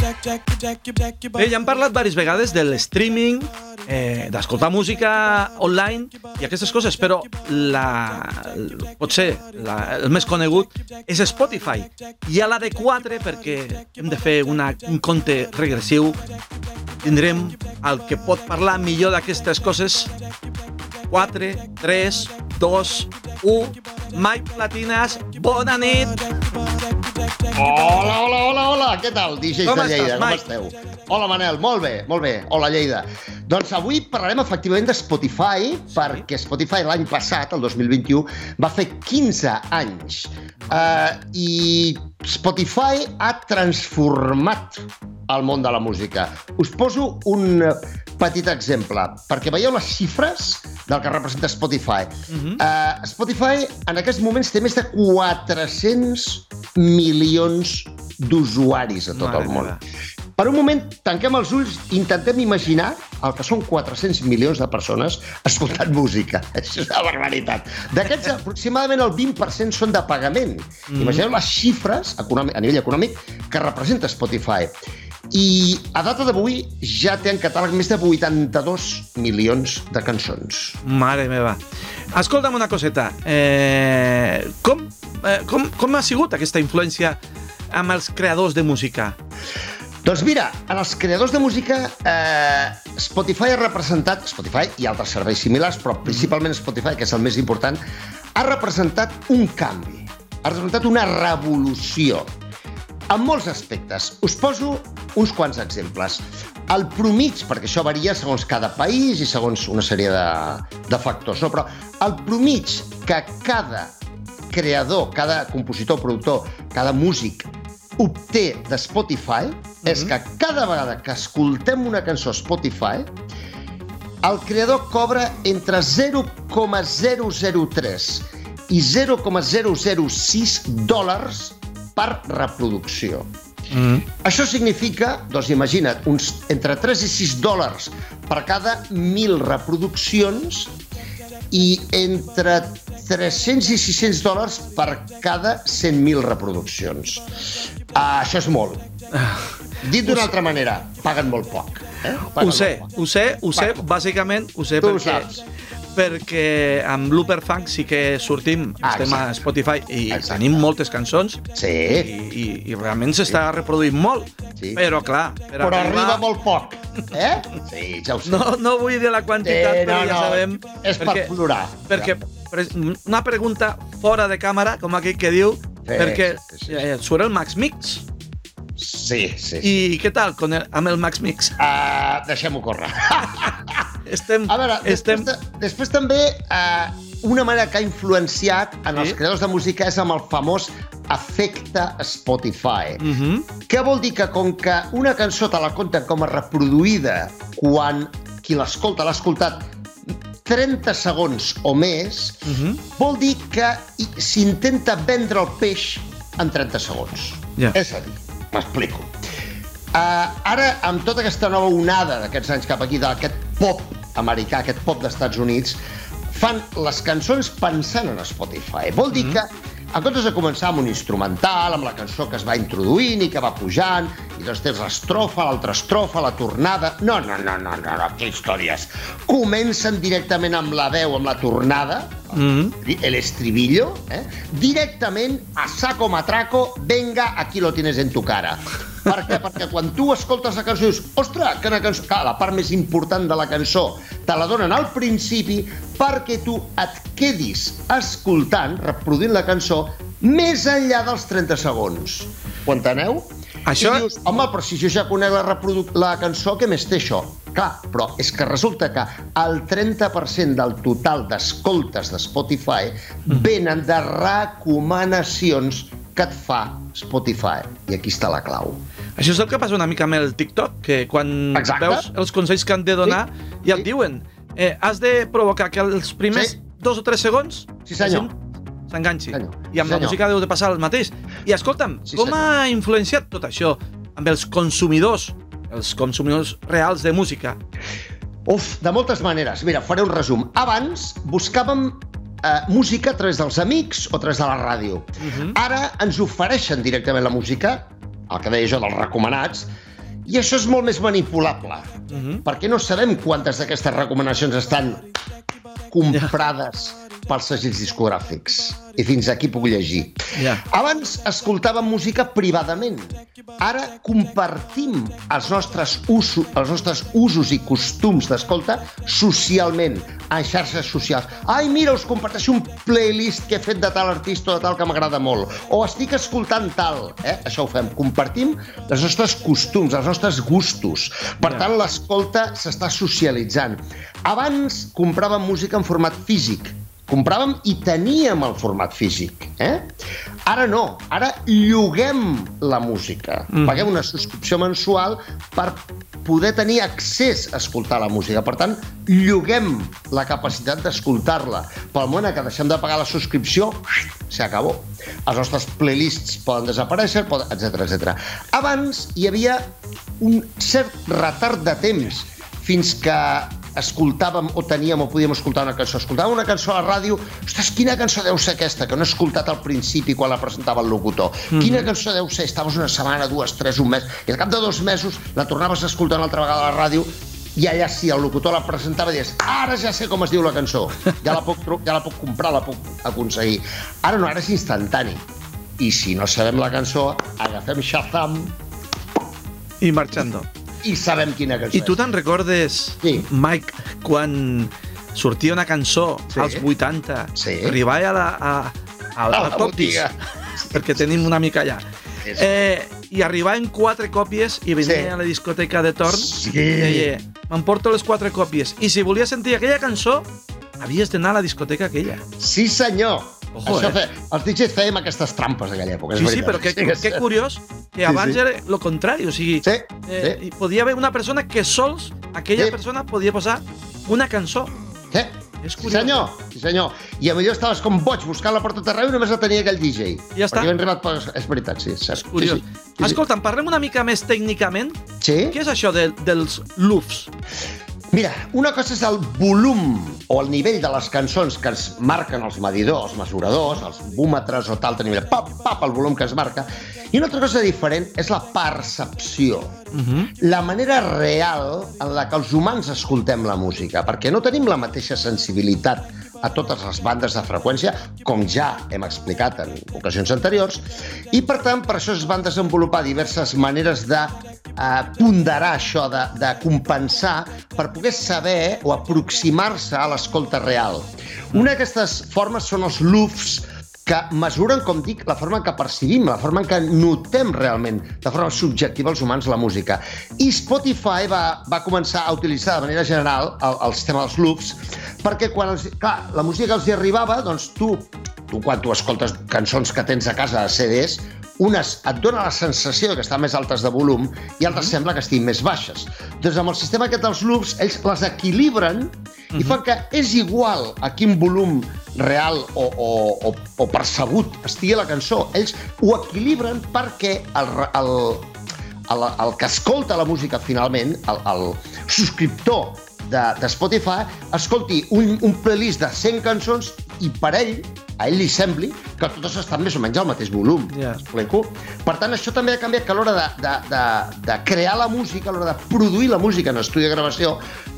Bé, ja hem parlat diverses vegades de l'streaming, eh, d'escoltar música online i aquestes coses, però la, potser la, el més conegut és Spotify. Hi ha la de 4 perquè hem de fer una, un compte regressiu. Tindrem el que pot parlar millor d'aquestes coses 4, 3, 2, 1... Mike Platinas, bona nit! Hola, hola, hola, hola, què tal, DJs Com de Lleida, estàs, com Mike? esteu? Hola, Manel, molt bé, molt bé. Hola, Lleida. Doncs avui parlarem efectivament de Spotify, perquè Spotify l'any passat, el 2021, va fer 15 anys. Uh, I Spotify ha transformat el món de la música. Us poso un petit exemple, perquè veieu les xifres del que representa Spotify. Uh -huh. uh, Spotify en aquests moments té més de 400 milions d'usuaris a tot Mare el món. meva. Per un moment, tanquem els ulls i intentem imaginar el que són 400 milions de persones escoltant música. Això és una barbaritat. D'aquests, aproximadament el 20% són de pagament. Mm. Imagineu les xifres a nivell econòmic que representa Spotify. I a data d'avui ja té en catàleg més de 82 milions de cançons. Mare meva. Escolta'm una coseta. Eh, com, eh, com, com ha sigut aquesta influència amb els creadors de música? Doncs mira, en els creadors de música, eh, Spotify ha representat, Spotify i altres serveis similars, però principalment Spotify, que és el més important, ha representat un canvi, ha representat una revolució en molts aspectes. Us poso uns quants exemples. El promig, perquè això varia segons cada país i segons una sèrie de, de factors, no? però el promig que cada creador, cada compositor, productor, cada músic obté de Spotify mm -hmm. és que cada vegada que escoltem una cançó a Spotify, el creador cobra entre 0,003 i 0,006 dòlars per reproducció. Mm. Això significa, doncs imagina't, uns entre 3 i 6 dòlars per cada 1.000 reproduccions i entre 300 i 600 dòlars per cada 100.000 reproduccions. Uh, això és molt. Dit d'una altra manera, paguen molt poc. Eh? Paguen Ho sé, poc. ho sé, ho sé, bàsicament ho sé Tu ho perquè, saps. Perquè amb Looper Funk sí que sortim, Ah, estem a exacte. Spotify i Exacte. tenim moltes cançons Sí, i, i, i realment s'està reproduint molt. Sí. Però clar, per però arribar... arriba molt poc. Eh? Sí, ja ho sé. No, no vull dir la quantitat, Sí, però no, ja no, sabem... és per plorar. Perquè una pregunta fora de càmera, com aquell que diu, Sí, perquè sí, sí, sí. eh, surt el Max Mix. Sí, sí. sí. I què tal con el, amb el Max Mix? Uh, Deixem-ho córrer. Estem... A veure, estem... després, de, després també uh, una manera que ha influenciat en Sí. els creadors de música és amb el famós efecte Spotify. Mm -hmm. Què vol dir que com que una cançó te la compten com a reproduïda quan qui l'escolta l'ha escoltat 30 segons o més, Mm -hmm. vol dir que s'intenta vendre el peix en 30 segons. Ja. És a dir, m'explico. Uh, ara, amb tota aquesta nova onada d'aquests anys cap aquí, d'aquest pop americà, aquest pop dels Units, fan les cançons pensant en Spotify. Vol dir que, en comptes de començar amb un instrumental, amb la cançó que es va introduint i que va pujant, i tens l'estrofa, l'altra estrofa, la tornada... No, no, no, no, no, no, que històries. Comencen directament amb la veu, amb la tornada, Mm -hmm. el estribillo, eh? directament a saco matraco, venga, aquí lo tienes en tu cara. Per què? Perquè quan tu escoltes la cançó dius, ostres, que una cançó... Clar, la part més important de la cançó te la donen al principi perquè tu et quedis escoltant, reproduint la cançó, més enllà dels 30 segons. Ho enteneu? Això- I dius, home, però si jo ja conec la, reproduc la cançó, què més té això? Clar, però és que resulta que el 30% del total d'escoltes de Spotify venen de recomanacions que et fa Spotify. I aquí està la clau. Això és el que passa una mica amb el TikTok, que quan Exacte. veus els consells que han de donar, Sí, ja et sí. diuen eh, has de provocar que els primers Sí. dos o tres segons Sí, senyor. S'enganxi. Senyor. I amb Sí, la senyor. música deu de passar el mateix. I escolta'm, Sí, com senyor. ha influenciat tot això amb els consumidors, els consumidors reals de música? Uf, de moltes maneres. Mira, faré un resum. Abans buscàvem eh, música a través dels amics o a través de la ràdio. Mhm. Ara ens ofereixen directament la música, el que deia jo dels recomanats, I això és molt més manipulable, Uh -huh. perquè no sabem quantes d'aquestes recomanacions estan comprades pels segells discogràfics. I fins aquí puc llegir. Ja. Abans escoltàvem música privadament. Ara compartim els nostres, usos, els nostres usos i costums d'escolta socialment, en xarxes socials. Ai, mira, us comparteixo un playlist que he fet de tal artista o de tal que m'agrada molt. O estic escoltant tal. Eh? Això ho fem. Compartim els nostres costums, els nostres gustos. Per Ja. tant, l'escolta s'està socialitzant. Abans compràvem música en format físic. Compràvem i teníem el format físic. Eh? Ara no, ara lloguem la música. Mhm. Paguem una subscripció mensual per poder tenir accés a escoltar la música. Per tant, lloguem la capacitat d'escoltar-la. Pel moment que deixem de pagar la subscripció, s'acabó. Els nostres playlists poden desaparèixer, poden, etc etc. Abans hi havia un cert retard de temps fins que escoltàvem o teníem o podíem escoltar una cançó. Escoltàvem una cançó a la ràdio, ostres, quina cançó deu ser aquesta, que no he escoltat al principi quan la presentava el locutor. Mm -hmm. Quina cançó deu ser? Estaves una setmana, dues, tres, un mes, i al cap de dos mesos la tornaves a escoltar una altra vegada a la ràdio i allà sí, el locutor la presentava i deies ara ja sé com es diu la cançó, ja la puc, ja la puc comprar, la puc aconseguir. Ara no, ara és instantani. I si no sabem la cançó, agafem Shazam I marxando. I sabem quina cançó I tu te'n recordes, Sí. Mike, quan sortia una cançó Sí. als 80, Sí. arribava a la, a, a, A a, la Topis, perquè tenim una mica allà. Sí. Eh, I arribaven quatre còpies i venia Sí. a la discoteca de torn Sí. i deia, m'emporto les quatre còpies. I si volies sentir aquella cançó, havies d'anar a la discoteca aquella. Sí, senyor. Ojo, Això eh? fe... Els DJs fèiem aquestes trampes d'aquella època, és Sí, sí, però que, Sí, que curiós que Sí, abans sí. era el contrari, o sigui, Sí, eh, sí. podia haver una persona que sols aquella Sí. persona podia posar una cançó. Sí. És Sí, curiós. senyor, sí, senyor. I a millor estaves com boig buscant-la per tot arreu i només la tenia aquell DJ. Ja està. Perquè arribat... Per... És veritat, sí, és cert. Curiós. Sí, sí. sí, Escolta'm, parlem una mica més tècnicament. sí. Què és això de, dels loofs? Mira, una cosa és el volum o el nivell de les cançons que ens marquen els medidors, els mesuradors, els búmetres o tal, nivell, pap, pap, el volum que es marca. I una altra cosa diferent és la percepció. Uh -huh. la manera real en la que els humans escoltem la música, perquè no tenim la mateixa sensibilitat a totes les bandes de freqüència, com ja hem explicat en ocasions anteriors, i per tant per això es van desenvolupar diverses maneres de eh, ponderar això, de, de compensar, per poder saber o aproximar-se a l'escolta real. Una d'aquestes formes són els loofs, que mesuren, com dic, la forma en què percibim, la forma en què notem realment, de forma subjectiva els humans, la música. I Spotify va, va començar a utilitzar de manera general el, el sistema dels loops, perquè quan els, clar, la música els hi arribava, doncs tu, tu quan tu escoltes cançons que tens a casa CDs, unes et dona la sensació que estan més altes de volum i altres sembla que estiguin més baixes. Doncs amb el sistema aquest dels loops, ells les equilibren i fan que és igual a quin volum real o, o, o, o percebut estigui la cançó. Ells ho equilibren perquè el, el, el, el que escolta la música finalment, el, el subscriptor de, de Spotify, escolti un, un playlist de 100 cançons i per ell, a ell li sembli que totes estan més o menys al mateix volum. Explico? Per tant, això també ha canviat que a l'hora de, de, de, de crear la música, a l'hora de produir la música en estudi de gravació,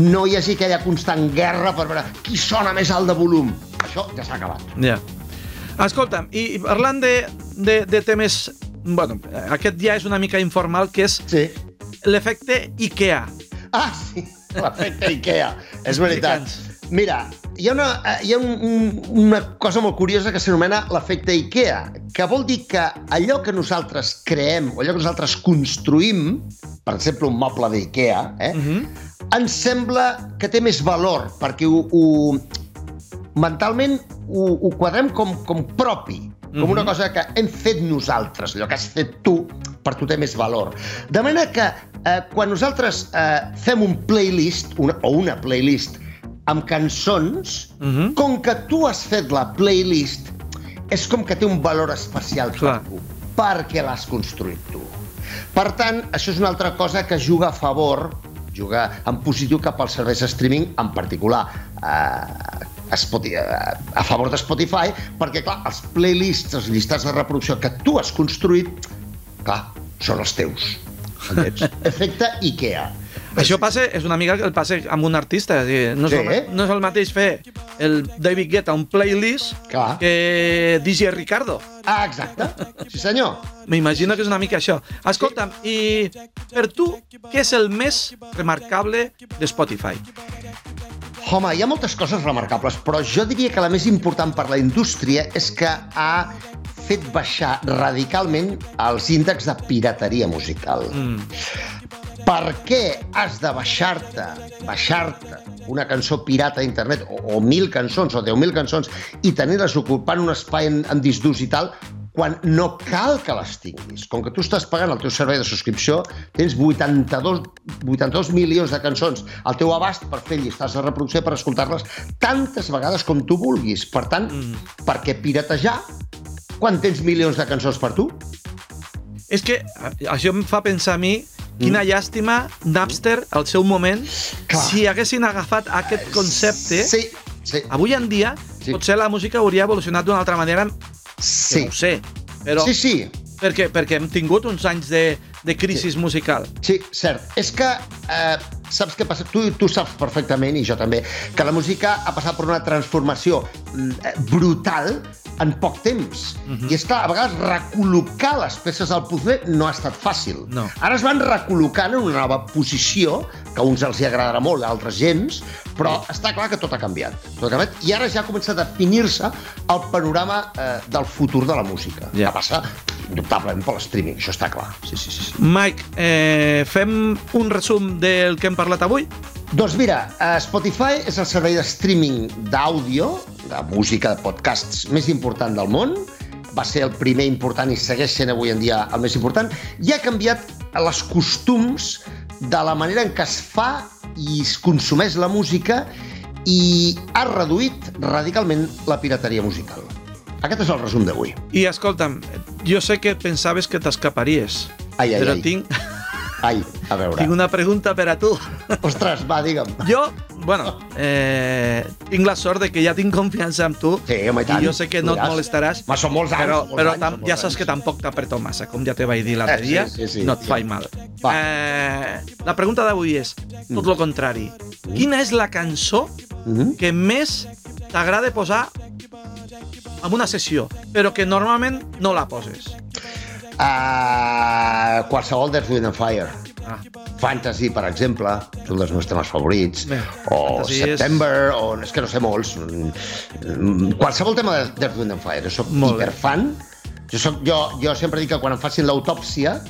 no hi hagi aquella constant guerra per veure qui sona més alt de volum. Això ja s'ha acabat. Ja. Escolta'm, i i parlant de, de, de temes... Bueno, aquest ja és una mica informal, que és Sí. l'efecte IKEA. Ah, sí, l'efecte Ikea. És veritat. Mira, hi ha, una, eh, hi ha un, un, una cosa molt curiosa que s'anomena l'efecte Ikea, que vol dir que allò que nosaltres creem o allò que nosaltres construïm, per exemple, un moble d'Ikea, eh, Uh -huh. ens sembla que té més valor, perquè ho, ho mentalment ho, ho quadrem com, com propi, com Mhm. una cosa que hem fet nosaltres, allò que has fet tu, per tu té més valor. De manera que eh, quan nosaltres eh, fem un playlist, una, o una playlist, amb cançons, Mhm. com que tu has fet la playlist, és com que té un valor especial Clar. per tu, perquè l'has construït tu. Per tant, això és una altra cosa que juga a favor, juga en positiu cap als serveis de streaming, en particular eh, a, Spotify, a, a favor de Spotify, perquè, clar, els playlists, els llistats de reproducció que tu has construït, clar, són els teus. Aquests. Efecte Ikea. Això passa, és una mica que el passa amb un artista. És dir, no, és Sí. el, no és el mateix fer el David Guetta un playlist Clar. que DJ Ricardo. Ah, exacte. Sí, senyor. M'imagino que és una mica això. Escolta'm, i per tu, què és el més remarcable de Spotify? Home, hi ha moltes coses remarcables, però jo diria que la més important per la indústria és que ha fet baixar radicalment els índexs de pirateria musical. Mm. Per què has de baixar-te, baixar-te una cançó pirata a internet, o, o mil cançons, o deu mil cançons, i tenir-les ocupant un espai en, en disc d'ús i tal, quan no cal que les tinguis. Com que tu estàs pagant el teu servei de subscripció, tens 82, 82 milions de cançons al teu abast per fer llistes de reproducció per escoltar-les tantes vegades com tu vulguis. Per tant, mm. per què piratejar quan tens milions de cançons per tu? És que això em fa pensar a mi quina llàstima Napster al seu moment Clar. si haguessin agafat aquest concepte Sí, sí, avui en dia Sí. potser la música hauria evolucionat d'una altra manera sí. no ho sé però Sí, sí, perquè, perquè hem tingut uns anys de, de crisi musical Sí, cert. És que, eh, saps què passa? Tu, tu saps perfectament, i jo també, que la música ha passat per una transformació mm, brutal en poc temps. Uh Mhm. -huh. I és clar, a vegades recol·locar les peces al puzzle no ha estat fàcil. No. Ara es van recol·locant en una nova posició, que a uns els hi agradarà molt, a altres gens, però està clar que tot ha canviat. Tot ha canviat I ara ja comença a definir-se el panorama eh, del futur de la música. Ja. Que passa, indubtablement, per l'streaming, això està clar. Sí, sí, sí. sí. Mike, eh, fem un resum del que hem parlat avui? Doncs mira, eh, Spotify és el servei de streaming d'àudio, de música, de podcasts més important del món. Va ser el primer important i segueix sent avui en dia el més important. I ha canviat els costums de la manera en què es fa i es consumeix la música i ha reduït radicalment la pirateria musical. Aquest és el resum d'avui. I escolta'm, jo sé que pensaves que t'escaparies, Ai, ai, ai. tinc, Ai, a veure. tinc una pregunta per a tu. Ostres, va, digue'm. Jo, bueno, eh, tinc la sort de que ja tinc confiança en tu Sí, home, i tant. jo sé que no et molestaràs, Ma, són molts anys, però, molts però anys, ja saps anys. que tampoc t'apreto massa, com ja te vaig dir l'altre Eh, sí, dia, sí, sí, no et sí. faig mal. Va. Eh, la pregunta d'avui és, tot Mm. el contrari, quina és la cançó Mhm. que més t'agrada posar en una sessió, però que normalment no la poses? Uh, qualsevol d'Earth, Wind and Fire. Ah, Fantasy, per exemple, és un dels meus temes favorits. Bé, o Fantasy és- September, o és que no sé molts. Mm, Qualsevol tema d'Earth, Wind and Fire. Jo soc Molt hiperfan. Jo, soc, jo, jo sempre dic que quan em facin l'autòpsia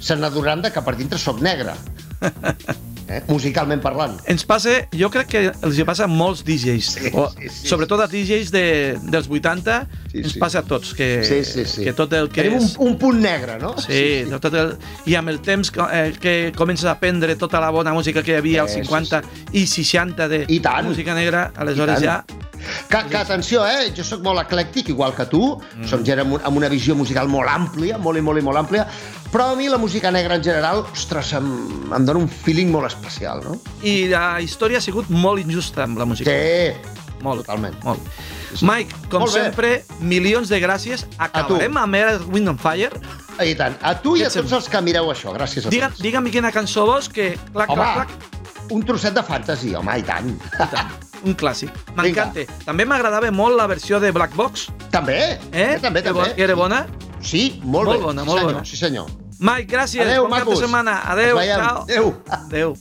se n'adonaran de que per dintre soc negre. Eh? Musicalment parlant. Ens passa, jo crec que els hi passa a molts DJs, Sí, o, sí, sí, sobretot a DJs de, dels 80, Sí, ens sí. passa a tots, que, Sí, sí, sí. que tot el que Tenim és... un, un punt negre, no? Sí, sí. Tot el, i amb el temps que, eh, que comences a aprendre tota la bona música que hi havia als Sí, sí, 50 i 60 de I tant. música negra, aleshores ja... tant. Que, que atenció, eh? Jo sóc molt eclèctic, igual que tu. Mm. Som gent amb, amb una visió musical molt àmplia, molt i molt i molt àmplia. Però a mi la música negra en general, ostres, em, em dona un feeling molt especial, no? I la història ha sigut molt injusta amb la música. Sí, molt, totalment. Molt. Sí. Mike, com Molt bé. sempre, milions de gràcies. Acabarem amb Earth, Wind and Fire. I tant. A tu i a tots els que mireu això. Gràcies a Digue, tots. digue'm quina cançó vols, que... Clac, Home, clac, clac, un trosset de fantasy, home, i tant. Un clàssic. M'encanta. També m'agradava molt la versió de Black Box. també, Eh? també, Que també. Que era bona. Sí, molt, Molt bé. bona, sí, molt senyor, bona. Sí, senyor. Mike, gràcies. Adéu, bon cap de macos. setmana. Adéu, ciao. Adéu. Adéu.